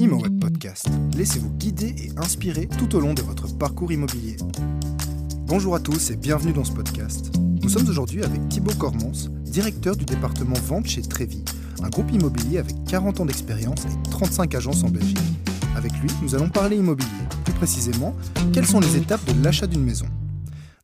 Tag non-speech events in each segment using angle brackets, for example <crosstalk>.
ImoWeb Podcast. Laissez-vous guider et inspirer tout au long de votre parcours immobilier. Bonjour à tous et bienvenue dans ce podcast. Nous sommes aujourd'hui avec Thibaut Cormons, directeur du département vente chez Trévi, un groupe immobilier avec 40 ans d'expérience et 35 agences en Belgique. Avec lui, nous allons parler immobilier. Plus précisément, quelles sont les étapes de l'achat d'une maison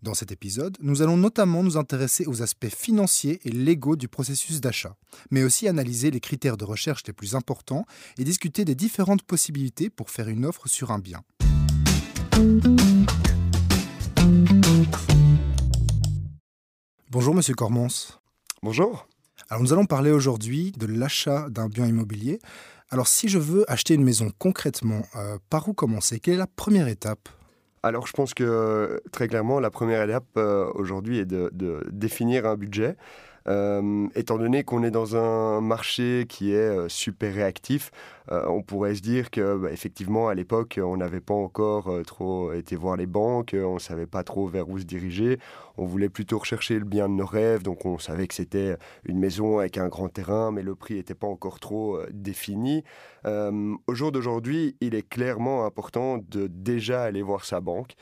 dans cet épisode, nous allons notamment nous intéresser aux aspects financiers et légaux du processus d'achat, mais aussi analyser les critères de recherche les plus importants et discuter des différentes possibilités pour faire une offre sur un bien. Bonjour Monsieur Cormons. Bonjour. Alors nous allons parler aujourd'hui de l'achat d'un bien immobilier. Alors si je veux acheter une maison concrètement, euh, par où commencer? Quelle est la première étape? Alors je pense que très clairement, la première étape euh, aujourd'hui est de, définir un budget. Euh, étant donné qu'on est dans un marché qui est euh, super réactif, euh, on pourrait se dire que bah, effectivement à l'époque on n'avait pas encore trop été voir les banques, on ne savait pas trop vers où se diriger, on voulait plutôt rechercher le bien de nos rêves, donc on savait que c'était une maison avec un grand terrain, mais le prix n'était pas encore trop défini. au jour d'aujourd'hui, il est clairement important de déjà aller voir sa banque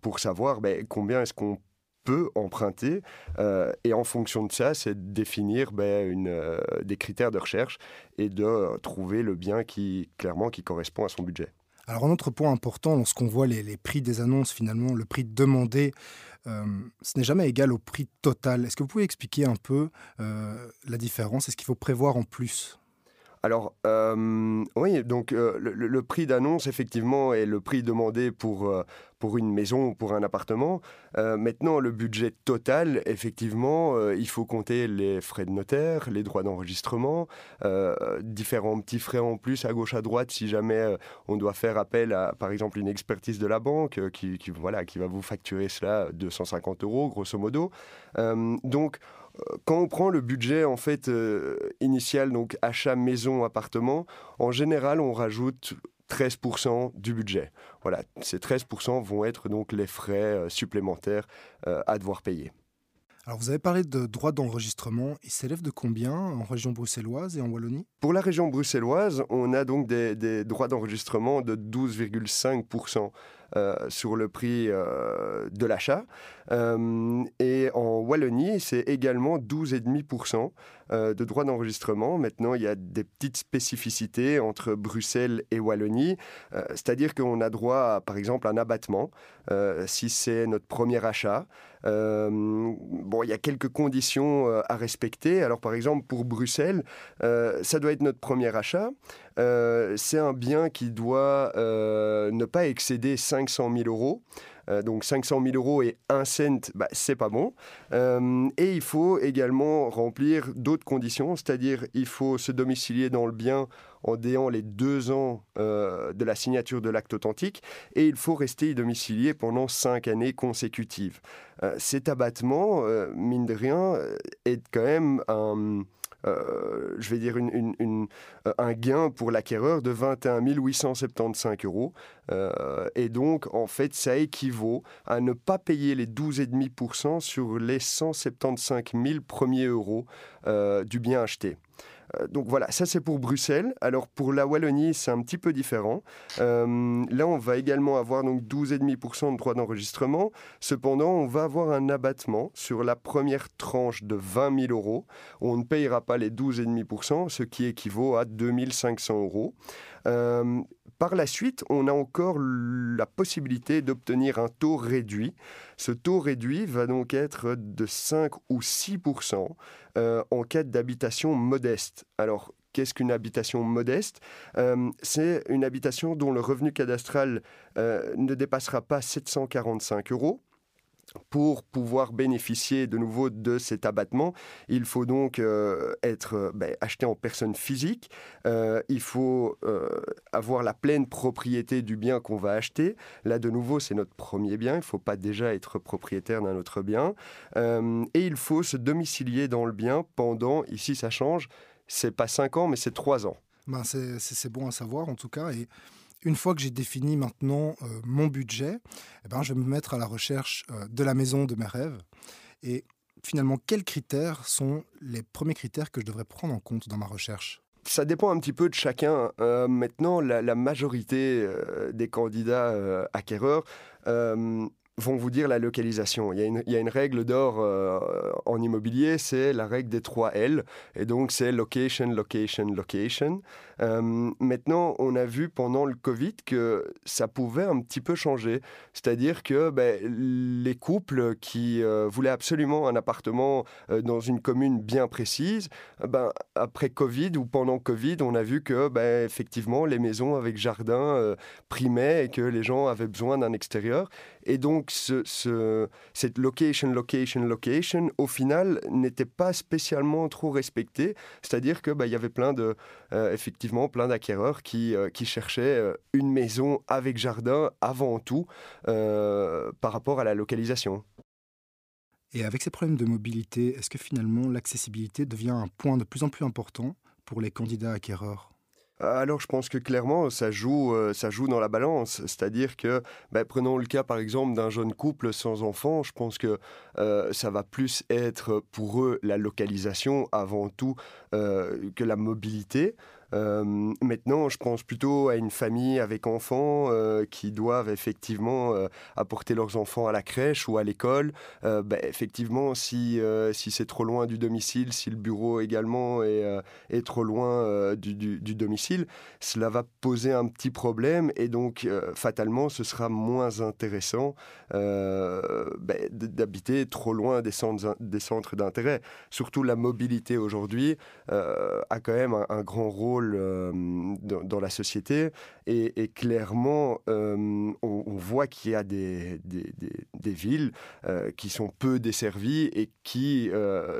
pour savoir ben, combien est-ce qu'on peut emprunter. Euh, et en fonction de ça, c'est définir ben, euh, des critères de recherche et de euh, trouver le bien qui, clairement, qui correspond à son budget. Alors un autre point important, lorsqu'on voit les, prix des annonces, finalement, le prix demandé, ce n'est jamais égal au prix total. Est-ce que vous pouvez expliquer un peu la différence? Est-ce qu'il faut prévoir en plus? Alors, euh, oui, donc euh, le, prix d'annonce, effectivement, est le prix demandé pour, euh, pour une maison ou pour un appartement. maintenant, le budget total, effectivement, il faut compter les frais de notaire, les droits d'enregistrement, différents petits frais en plus à gauche, à droite, si jamais on doit faire appel à, par exemple, une expertise de la banque qui, qui, voilà, qui va vous facturer cela 250 euros, grosso modo. donc, quand on prend le budget en fait euh, initial, donc achat maison appartement, en général on rajoute 13% du budget. Voilà, ces 13% vont être donc les frais euh, supplémentaires euh, à devoir payer. Alors vous avez parlé de droits d'enregistrement. Ils s'élèvent de combien en région bruxelloise et en Wallonie? Pour la région bruxelloise, on a donc des, des droits d'enregistrement de 12,5% euh, sur le prix euh, de l'achat. Euh, et en Wallonie, c'est également 12,5% de droits d'enregistrement. Maintenant, il y a des petites spécificités entre Bruxelles et Wallonie, c'est-à-dire qu'on a droit à, par exemple, un abattement si c'est notre premier achat. bon, il y a quelques conditions à respecter. Alors, par exemple, pour Bruxelles, ça doit être notre premier achat. c'est un bien qui doit ne pas excéder 5 500 000 euros. Euh, donc 500 000 euros et 1 cent, bah, c'est pas bon. Euh, et il faut également remplir d'autres conditions, c'est-à-dire il faut se domicilier dans le bien en déant les deux ans euh, de la signature de l'acte authentique et il faut rester y domicilié pendant cinq années consécutives. cet abattement, mine de rien, est quand même un euh, je vais dire, euh, un gain pour l'acquéreur de 21 875 euros. Euh, et donc, en fait, ça équivaut à ne pas payer les 12,5% sur les 175 000 premiers euros du bien acheté. Euh, donc voilà, ça c'est pour Bruxelles. Alors pour la Wallonie, c'est un petit peu différent. Euh, là, on va également avoir donc 12,5% de droits d'enregistrement. Cependant, on va avoir un abattement sur la première tranche de 20 000 euros. On ne payera pas les 12,5%, ce qui équivaut à 2500 euros. Euh, par la suite, on a encore la possibilité d'obtenir un taux réduit. Ce taux réduit va donc être de 5 ou 6% euh, en cas d'habitation modeste. Alors, qu'est-ce qu'une habitation modeste? Euh, C'est une habitation dont le revenu cadastral ne dépassera pas 745 euros pour pouvoir bénéficier de nouveau de cet abattement, il faut donc euh, être euh, ben, acheté en personne physique. Euh, il faut avoir la pleine propriété du bien qu'on va acheter. Là, de nouveau, c'est notre premier bien. Il ne faut pas déjà être propriétaire d'un autre bien. et il faut se domicilier dans le bien pendant, ici ça change, c'est pas 5 ans, mais c'est 3 ans. Ben c'est bon à savoir en tout cas. Et une fois que j'ai défini maintenant euh, mon budget, eh ben, je vais me mettre à la recherche euh, de la maison de mes rêves. Et finalement, quels critères sont les premiers critères que je devrais prendre en compte dans ma recherche? Ça dépend un petit peu de chacun. maintenant, la, majorité des candidats acquéreurs vont vous dire la localisation. Il y a une, règle d'or euh, en immobilier, c'est la règle des 3 L. Et donc, c'est location, location, location. Euh, maintenant, on a vu pendant le Covid que ça pouvait un petit peu changer. C'est-à-dire que ben, les couples qui euh, voulaient absolument un appartement dans une commune bien précise, ben, après Covid ou pendant Covid, on a vu que ben, effectivement, les maisons avec jardin primaient et que les gens avaient besoin d'un extérieur. Et donc, ce, cette location, location, location, au final, n'était pas spécialement trop respectée. C'est-à-dire qu'il bah, y avait plein de, euh, effectivement, plein d'acquéreurs qui, euh, cherchaient euh, une maison avec jardin avant tout par rapport à la localisation. Et avec ces problèmes de mobilité, est-ce que finalement l'accessibilité devient un point de plus en plus important pour les candidats acquéreurs? Alors je pense que clairement ça joue, euh, dans la balance. C'est-à-dire que, ben, prenons le cas par exemple d'un jeune couple sans enfant, je pense que euh, ça va plus être pour eux la localisation avant tout euh, que la mobilité. Euh, maintenant, je pense plutôt à une famille avec enfants euh, qui doivent effectivement euh, apporter leurs enfants à la crèche ou à l'école. Ben, effectivement, si, si c'est trop loin du domicile, si le bureau également est, est trop loin du, domicile, cela va poser un petit problème et donc fatalement, ce sera moins intéressant ben, d'habiter trop loin des centres, des centres d'intérêt. Surtout la mobilité aujourd'hui a quand même un grand rôle euh, dans, la société. Et, clairement, euh, on, voit qu'il y a des, des, villes euh, qui sont peu desservies et qui,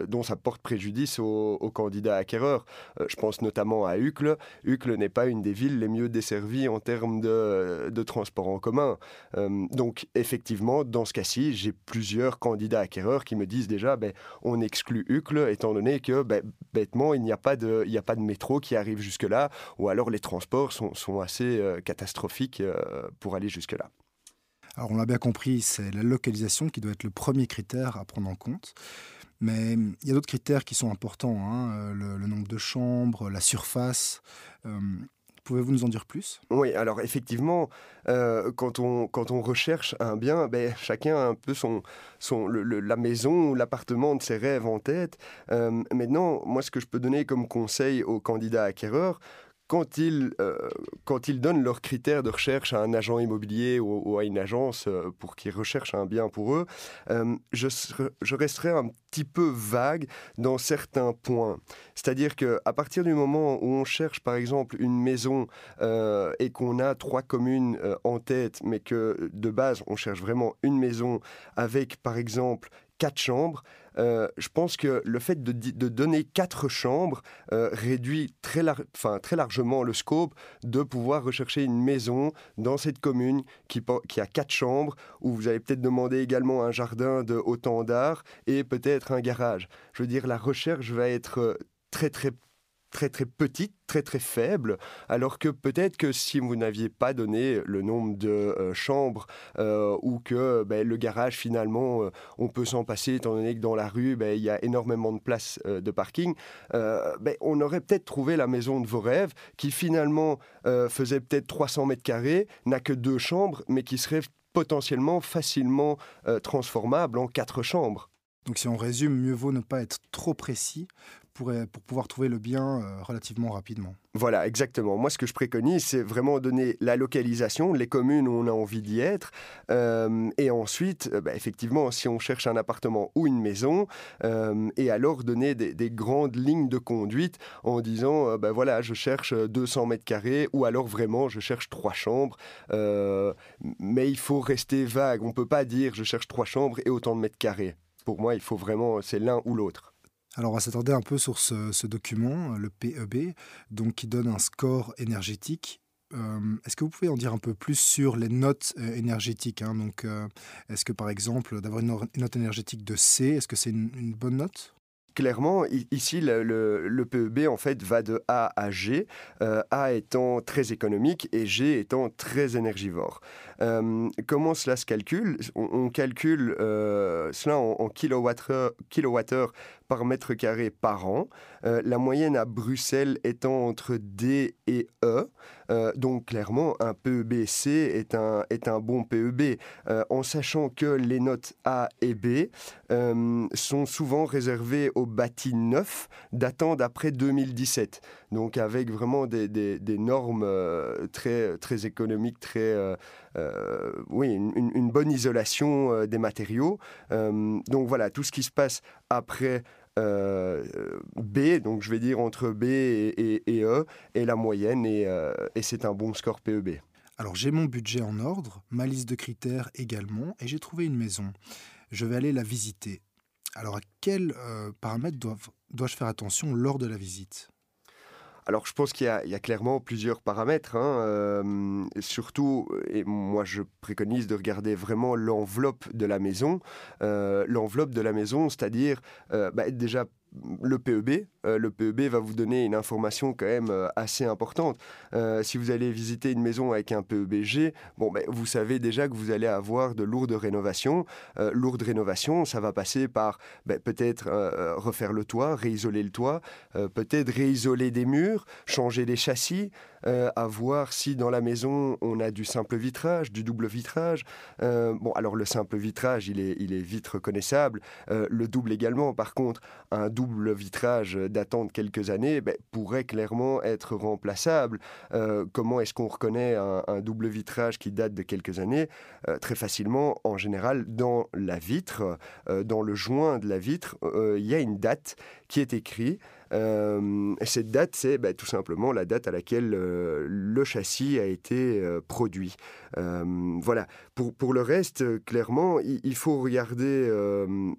dont ça porte préjudice aux, candidats acquéreurs. je pense notamment à Uccle. Uccle n'est pas une des villes les mieux desservies en termes de, de transport en commun. donc, effectivement, dans ce cas-ci, j'ai plusieurs candidats acquéreurs qui me disent déjà, ben, on exclut Uccle, étant donné que, ben, bêtement, il n'y a, pas de, a pas de métro qui arrive jusque-là, ou alors les transports sont, assez euh, catastrophiques euh, pour aller jusque-là. Alors on l'a bien compris, c'est la localisation qui doit être le premier critère à prendre en compte. Mais il y a d'autres critères qui sont importants, hein, euh, le, nombre de chambres, la surface. Pouvez-vous nous en dire plus? Oui, alors effectivement, euh, quand, on, quand on recherche un bien, ben, chacun a un peu son, son, la maison ou l'appartement de ses rêves en tête. Euh, maintenant, moi, ce que je peux donner comme conseil aux candidats acquéreurs, quand ils, euh, quand ils donnent leurs critères de recherche à un agent immobilier ou, à une agence euh, pour qu'ils recherchent un bien pour eux, euh, je, je, resterai un petit peu vague dans certains points. C'est-à-dire qu'à partir du moment où on cherche par exemple une maison et qu'on a trois communes en tête, mais que de base on cherche vraiment une maison avec par exemple quatre chambres, euh, je pense que le fait de, donner quatre chambres euh, réduit très, largement le scope de pouvoir rechercher une maison dans cette commune qui, qui a quatre chambres, où vous allez peut-être demander également un jardin de autant d'art et peut-être un garage. Je veux dire, la recherche va être euh, très très très très petite, très très faible, alors que peut-être que si vous n'aviez pas donné le nombre de euh, chambres euh, ou que ben, le garage finalement euh, on peut s'en passer étant donné que dans la rue ben, il y a énormément de places de parking, ben, on aurait peut-être trouvé la maison de vos rêves qui finalement faisait peut-être 300 mètres carrés, n'a que deux chambres, mais qui serait potentiellement facilement transformable en quatre chambres. Donc si on résume, mieux vaut ne pas être trop précis pour, pouvoir trouver le bien euh, relativement rapidement. Voilà, exactement. Moi, ce que je préconise, c'est vraiment donner la localisation, les communes où on a envie d'y être. Euh, et ensuite, euh, bah, effectivement, si on cherche un appartement ou une maison, et alors donner des, grandes lignes de conduite en disant, ben voilà, je cherche 200 mètres carrés, ou alors vraiment, je cherche trois chambres. mais il faut rester vague. On ne peut pas dire, je cherche trois chambres et autant de mètres carrés. Pour moi, il faut vraiment, c'est l'un ou l'autre. Alors on va s'attarder un peu sur ce, document, le PEB, donc qui donne un score énergétique. Euh, est-ce que vous pouvez en dire un peu plus sur les notes euh, énergétiques hein? Donc, euh, est-ce que par exemple d'avoir une, note énergétique de C, est-ce que c'est une bonne note? Clairement, ici, le, PEB en fait va de A à G, euh, A étant très économique et G étant très énergivore. Euh, comment cela se calcule? On, calcule euh, cela en, kilowattheure, par mètre carré par an. la moyenne à Bruxelles étant entre D et E. donc clairement, un PEB-C est un, est un bon PEB, en sachant que les notes A et B sont souvent réservées aux bâtis neufs datant d'après 2017. Donc avec vraiment des, normes très, très économiques, très... oui, une, bonne isolation des matériaux. donc voilà, tout ce qui se passe après euh, B, donc je vais dire entre B et, E, est la moyenne et, euh, c'est un bon score PEB. Alors j'ai mon budget en ordre, ma liste de critères également, et j'ai trouvé une maison. Je vais aller la visiter. Alors à quels euh, paramètres dois-je faire attention lors de la visite? Alors, je pense qu'il y, a clairement plusieurs paramètres. Hein, euh, surtout, et moi, je préconise de regarder vraiment l'enveloppe de la maison. Euh, l'enveloppe de la maison, c'est-à-dire bah, déjà le PEB. Euh, le PEB va vous donner une information quand même euh, assez importante. Euh, si vous allez visiter une maison avec un PEBG, bon, ben, vous savez déjà que vous allez avoir de lourdes rénovations. lourdes rénovations, ça va passer par ben, peut-être refaire le toit, réisoler le toit, peut-être réisoler des murs, changer des châssis, à voir si dans la maison on a du simple vitrage, du double vitrage. bon, alors le simple vitrage, il est, il est vite reconnaissable. le double également, par contre, un double double vitrage datant de quelques années ben, pourrait clairement être remplaçable. Euh, comment est-ce qu'on reconnaît un, double vitrage qui date de quelques années? Euh, Très facilement, en général, dans la vitre, euh, dans le joint de la vitre, il y a une date qui est écrite. Euh, cette date, c'est bah, tout simplement la date à laquelle euh, le châssis a été euh, produit. voilà. Pour, le reste, clairement, il, faut regarder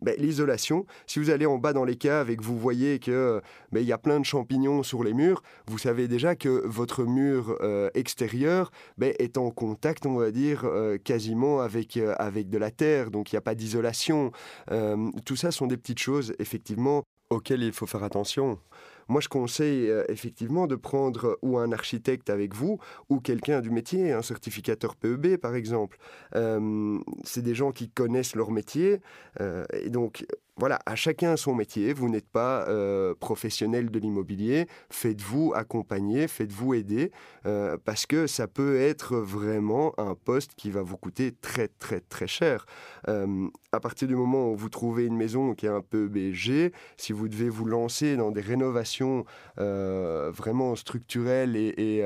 bah, l'isolation. Si vous allez en bas dans les caves et que vous voyez que bah, y a plein de champignons sur les murs, vous savez déjà que votre mur extérieur est en contact, on va dire, quasiment avec, avec de la terre. Donc il n'y a pas d'isolation. tout ça sont des petites choses, effectivement, auxquels il faut faire attention. Moi, je conseille euh, effectivement de prendre ou un architecte avec vous ou quelqu'un du métier, un certificateur PEB par exemple. Euh, c'est des gens qui connaissent leur métier euh, et donc voilà, à chacun son métier. Vous n'êtes pas euh, professionnel de l'immobilier. Faites-vous accompagner, faites-vous aider, euh, parce que ça peut être vraiment un poste qui va vous coûter très très très cher. Euh, à partir du moment où vous trouvez une maison qui est un peu BG, si vous devez vous lancer dans des rénovations vraiment structurelles et,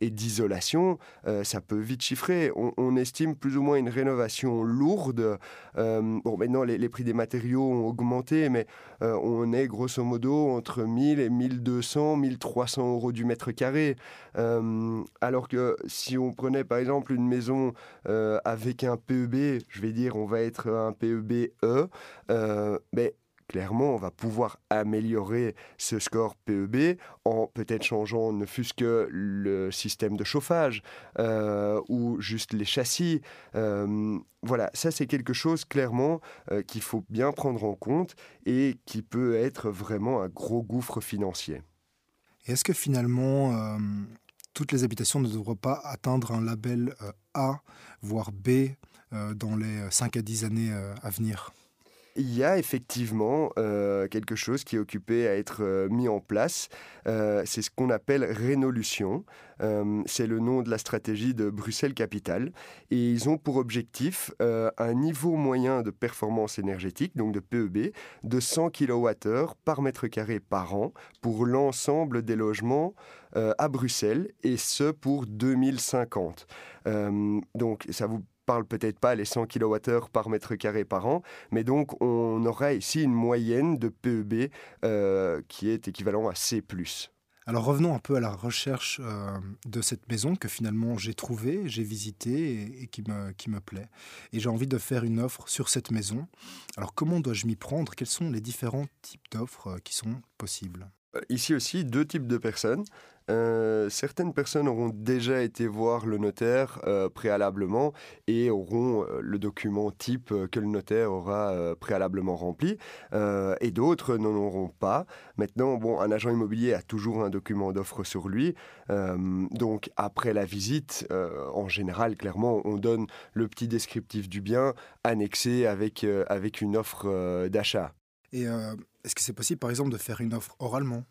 d'isolation, ça peut vite chiffrer. On, estime plus ou moins une rénovation lourde. bon, maintenant les prix des matériaux ont augmenté, mais euh, on est grosso modo entre 1000 et 1200, 1300 euros du mètre carré. Euh, alors que si on prenait par exemple une maison euh, avec un PEB, je vais dire on va être un PEB E, mais clairement, on va pouvoir améliorer ce score PEB en peut-être changeant ne fût-ce que le système de chauffage euh, ou juste les châssis. Euh, voilà, ça c'est quelque chose clairement euh, qu'il faut bien prendre en compte et qui peut être vraiment un gros gouffre financier. est-ce que finalement, toutes les habitations ne devraient pas atteindre un label A, voire B, dans les 5 à 10 années à venir? Il y a effectivement euh, quelque chose qui est occupé à être euh, mis en place. Euh, c'est ce qu'on appelle Rénolution. c'est le nom de la stratégie de Bruxelles Capital. Et ils ont pour objectif un niveau moyen de performance énergétique, donc de PEB, de 100 kWh par mètre carré par an pour l'ensemble des logements à Bruxelles, et ce pour 2050. donc ça vous parle peut-être pas les 100 kWh par mètre carré par an, mais donc on aura ici une moyenne de PEB euh, qui est équivalent à C+. Alors revenons un peu à la recherche euh, de cette maison que finalement j'ai trouvée, j'ai visitée et, qui, me, qui me plaît. Et j'ai envie de faire une offre sur cette maison. Alors comment dois-je m'y prendre? Quels sont les différents types d'offres euh, qui sont possibles? Ici aussi, deux types de personnes. Euh, certaines personnes auront déjà été voir le notaire euh, préalablement et auront euh, le document type que le notaire aura préalablement rempli, et d'autres n'en auront pas. Maintenant, bon, un agent immobilier a toujours un document d'offre sur lui, donc après la visite, en général, clairement, on donne le petit descriptif du bien annexé avec, avec une offre d'achat. Et Est-ce que c'est possible, par exemple, de faire une offre oralement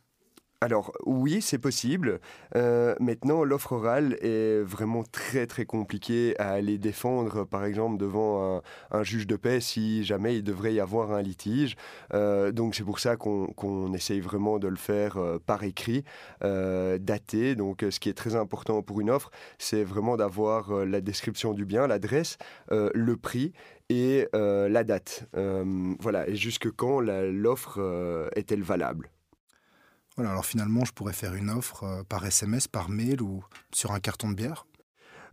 alors oui, c'est possible. Euh, maintenant, l'offre orale est vraiment très très compliquée à aller défendre, par exemple, devant un, juge de paix si jamais il devrait y avoir un litige. Euh, donc c'est pour ça qu'on essaye vraiment de le faire euh, par écrit, daté. Donc ce qui est très important pour une offre, c'est vraiment d'avoir la description du bien, l'adresse, le prix et la date. voilà, et jusque quand l'offre est-elle valable? Voilà, alors finalement, je pourrais faire une offre euh, par SMS, par mail ou sur un carton de bière?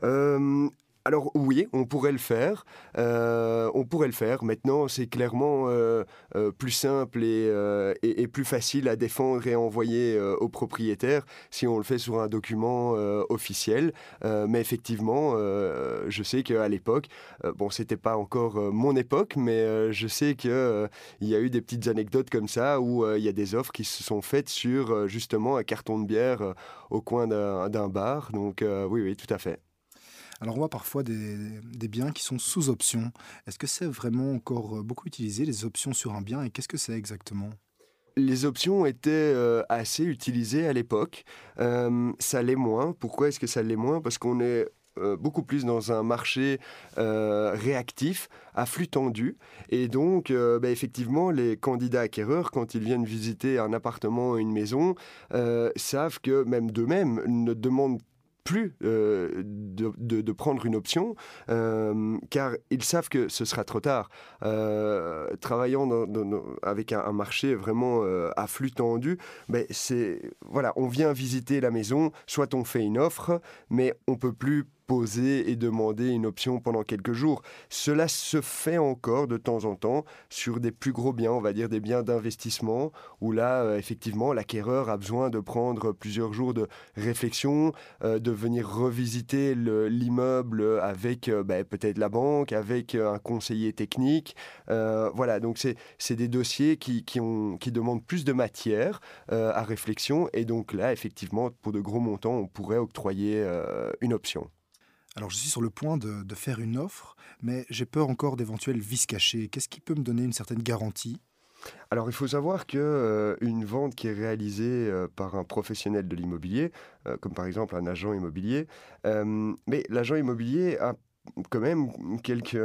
Euh, alors oui, on pourrait le faire. Euh, on pourrait le faire. Maintenant, c'est clairement euh, euh, plus simple et, plus facile à défendre et à envoyer au propriétaire si on le fait sur un document officiel. mais effectivement, je sais qu'à l'époque, bon, c'était pas encore mon époque, mais je sais qu'il il y a eu des petites anecdotes comme ça où il y a des offres qui se sont faites sur justement un carton de bière au coin d'un bar. Donc oui, oui, tout à fait. Alors on voit parfois des, biens qui sont sous option. Est-ce que c'est vraiment encore euh, beaucoup utilisé, les options sur un bien, et qu'est-ce que c'est exactement? Les options étaient euh, assez utilisées à l'époque. Euh, ça l'est moins. Pourquoi est-ce que ça l'est moins? Parce qu'on est beaucoup plus dans un marché réactif, à flux tendu. Et donc, bah, effectivement, les candidats acquéreurs, quand ils viennent visiter un appartement ou une maison, savent que même d'eux-mêmes ne demandent plus euh, de, prendre une option, euh, car ils savent que ce sera trop tard. Euh, travaillant avec un, marché vraiment à flux tendu, ben c'est voilà, on vient visiter la maison, soit on fait une offre, mais on peut plus poser et demander une option pendant quelques jours. Cela se fait encore de temps en temps sur des plus gros biens, on va dire des biens d'investissement, où là, euh, effectivement, l'acquéreur a besoin de prendre plusieurs jours de réflexion, euh, de venir revisiter l'immeuble avec euh, ben, peut-être la banque, avec un conseiller technique. voilà, donc c'est des dossiers qui, qui, ont, qui demandent plus de matière à réflexion, et donc là, effectivement, pour de gros montants, on pourrait octroyer une option. Alors je suis sur le point de, faire une offre, mais j'ai peur encore d'éventuels vices cachés. Qu'est-ce qui peut me donner une certaine garantie? Alors il faut savoir que euh, une vente qui est réalisée euh, par un professionnel de l'immobilier, euh, comme par exemple un agent immobilier, mais l'agent immobilier a quand même quelques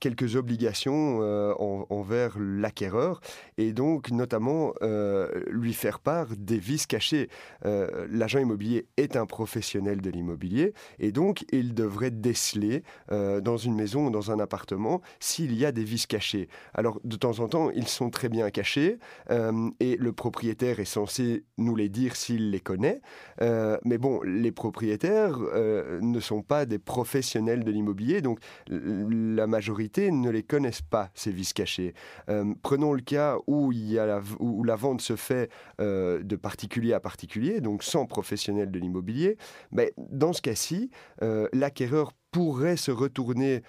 quelques obligations euh, envers l'acquéreur et donc notamment euh, lui faire part des vices cachés. L'agent immobilier est un professionnel de l'immobilier et donc il devrait déceler dans une maison ou dans un appartement s'il y a des vices cachés. Alors de temps en temps, ils sont très bien cachés et le propriétaire est censé nous les dire s'il les connaît. mais bon, les propriétaires ne sont pas des professionnels de l'immobilier, donc la majorité ne les connaissent pas, ces vices cachés. Euh, prenons le cas où, il y a la, où la vente se fait euh, de particulier à particulier, donc sans professionnel de l'immobilier. Mais dans ce cas-ci, euh, l'acquéreur pourrait se retourner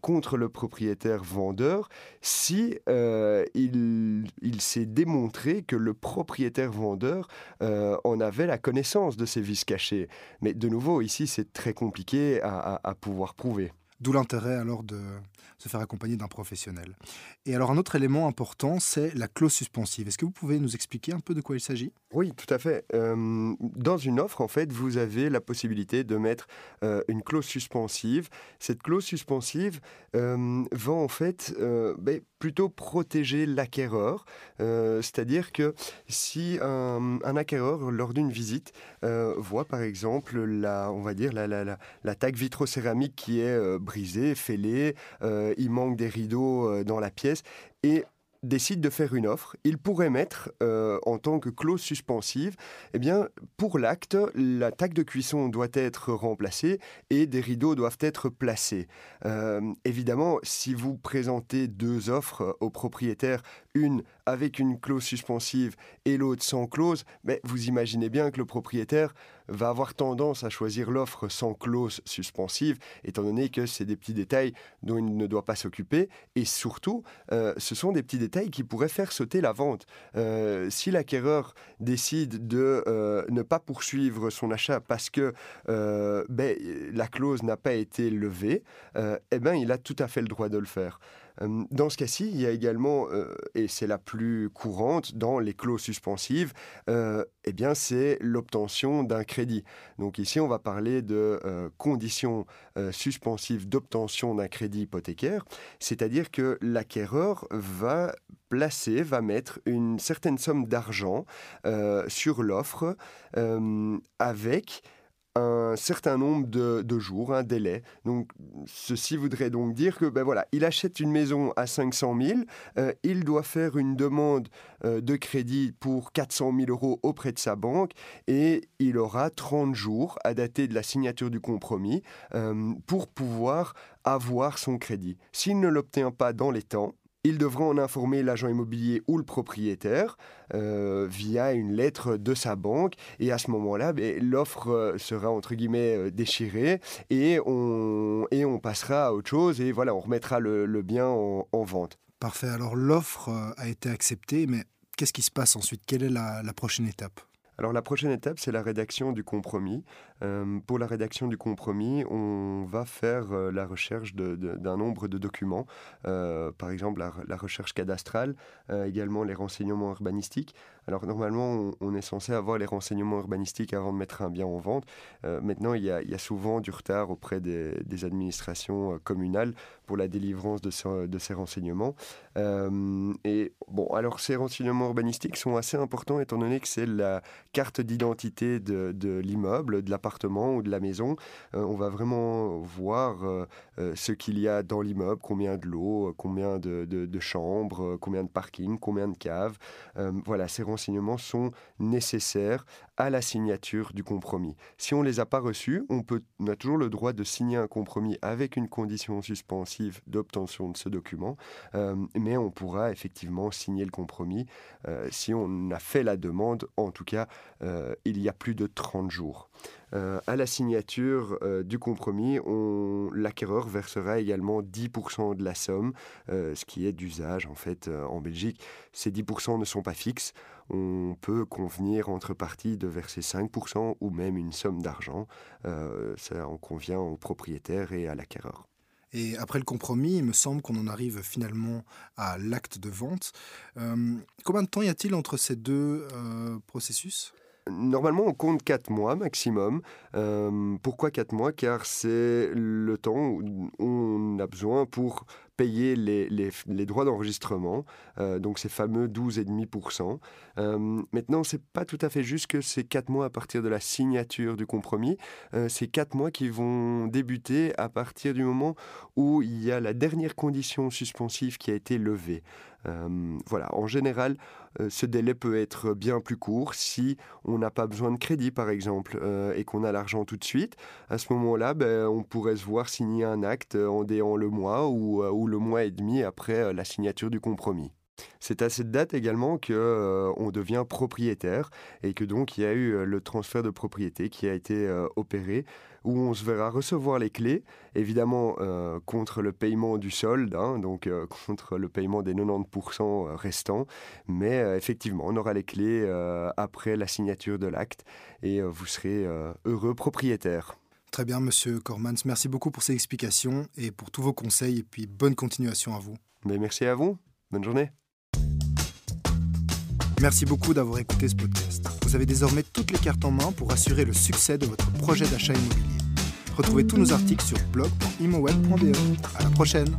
contre le propriétaire vendeur si il, s'est démontré que le propriétaire vendeur en avait la connaissance de ces vices cachés. Mais de nouveau, ici, c'est très compliqué à pouvoir prouver. D'où l'intérêt alors de se faire accompagner d'un professionnel. Et alors un autre élément important, c'est la clause suspensive. Est-ce que vous pouvez nous expliquer un peu de quoi il s'agit? Oui, tout à fait. Euh, dans une offre, en fait, vous avez la possibilité de mettre euh, une clause suspensive. Cette clause suspensive euh, va en fait ben, plutôt protéger l'acquéreur. C'est-à-dire que si un, acquéreur, lors d'une visite, voit par exemple la, on va dire la, la, la, la vitrocéramique qui est brisé, fêlé, euh, il manque des rideaux euh, dans la pièce. Et décide de faire une offre, il pourrait mettre euh, en tant que clause suspensive, eh bien, pour l'acte, la taque de cuisson doit être remplacée et des rideaux doivent être placés. évidemment, si vous présentez deux offres au propriétaire, une avec une clause suspensive et l'autre sans clause, mais vous imaginez bien que le propriétaire va avoir tendance à choisir l'offre sans clause suspensive, étant donné que c'est des petits détails dont il ne doit pas s'occuper. Et surtout, euh, ce sont des petits détails qui pourraient faire sauter la vente. Euh, si l'acquéreur décide de euh, ne pas poursuivre son achat parce que ben, la clause n'a pas été levée, eh ben, il a tout à fait le droit de le faire. Euh, dans ce cas-ci, il y a également, euh, et c'est la plus courante dans les clauses suspensives, euh, eh bien, c'est l'obtention d'un crédit. Donc ici, on va parler de conditions suspensives d'obtention d'un crédit hypothécaire, c'est-à-dire que l'acquéreur va placer, va mettre une certaine somme d'argent sur l'offre avec un certain nombre de, jours, un délai. Donc, ceci voudrait donc dire que, ben voilà, il achète une maison à 500 000, euh, il doit faire une demande euh, de crédit pour 400 000 euros auprès de sa banque et il aura 30 jours à dater de la signature du compromis euh, pour pouvoir avoir son crédit. S'il ne l'obtient pas dans les temps, il devra en informer l'agent immobilier ou le propriétaire euh, via une lettre de sa banque. Et à ce moment-là, ben, l'offre euh, sera entre guillemets euh, déchirée et on, et on passera à autre chose et voilà, on remettra le, bien en, vente. Parfait. Alors l'offre a été acceptée, mais qu'est-ce qui se passe ensuite? Quelle est la prochaine étape? Alors la prochaine étape, c'est la rédaction du compromis. Euh, pour la rédaction du compromis, on va faire euh, la recherche d'un nombre de documents, euh, par exemple la, recherche cadastrale, également les renseignements urbanistiques. Alors normalement, on, est censé avoir les renseignements urbanistiques avant de mettre un bien en vente. maintenant, il y, a, souvent du retard auprès des, administrations communales pour la délivrance de, ces renseignements. et bon, alors ces renseignements urbanistiques sont assez importants étant donné que c'est la carte d'identité de, l'immeuble, de l'appartement ou de la maison. Euh, on va vraiment voir euh, euh, ce qu'il y a dans l'immeuble, combien de lots, combien de, de, chambres, combien de parkings, combien de caves. voilà, ces renseignements sont nécessaires à la signature du compromis. Si on ne les a pas reçus, on, peut, a toujours le droit de signer un compromis avec une condition suspensive d'obtention de ce document, mais on pourra effectivement signer le compromis si on a fait la demande, en tout cas euh, il y a plus de 30 jours. Euh, à la signature euh, du compromis, l'acquéreur versera également 10% de la somme, ce qui est d'usage en fait en Belgique. Ces 10% ne sont pas fixes. On peut convenir entre parties de verser 5% ou même une somme d'argent. ça en convient au propriétaire et à l'acquéreur. Et après le compromis, il me semble qu'on en arrive finalement à l'acte de vente. combien de temps y a-t-il entre ces deux processus? Normalement, on compte 4 mois maximum. Euh, pourquoi 4 mois? Car c'est le temps où on a besoin pour payer les, droits d'enregistrement, euh, donc ces fameux 12,5%. Euh, maintenant, c'est pas tout à fait juste que ces 4 mois à partir de la signature du compromis, euh, ces 4 mois qui vont débuter à partir du moment où il y a la dernière condition suspensive qui a été levée. Euh, voilà, en général, ce délai peut être bien plus court si on n'a pas besoin de crédit, par exemple, et qu'on a l'argent tout de suite. À ce moment-là, ben, on pourrait se voir signer un acte en déant le mois ou, le mois et demi après euh, la signature du compromis. C'est à cette date également que euh, on devient propriétaire et que donc il y a eu euh, le transfert de propriété qui a été opéré où on se verra recevoir les clés, évidemment contre le paiement du solde, hein, donc <laughs> contre le paiement des 90% restants, mais effectivement on aura les clés après la signature de l'acte et vous serez heureux propriétaire. Très bien, monsieur Cormans. Merci beaucoup pour ces explications et pour tous vos conseils. Et puis, bonne continuation à vous. Mais merci à vous. Bonne journée. Merci beaucoup d'avoir écouté ce podcast. Vous avez désormais toutes les cartes en main pour assurer le succès de votre projet d'achat immobilier. Retrouvez tous nos articles sur blog.imoweb.be. À la prochaine!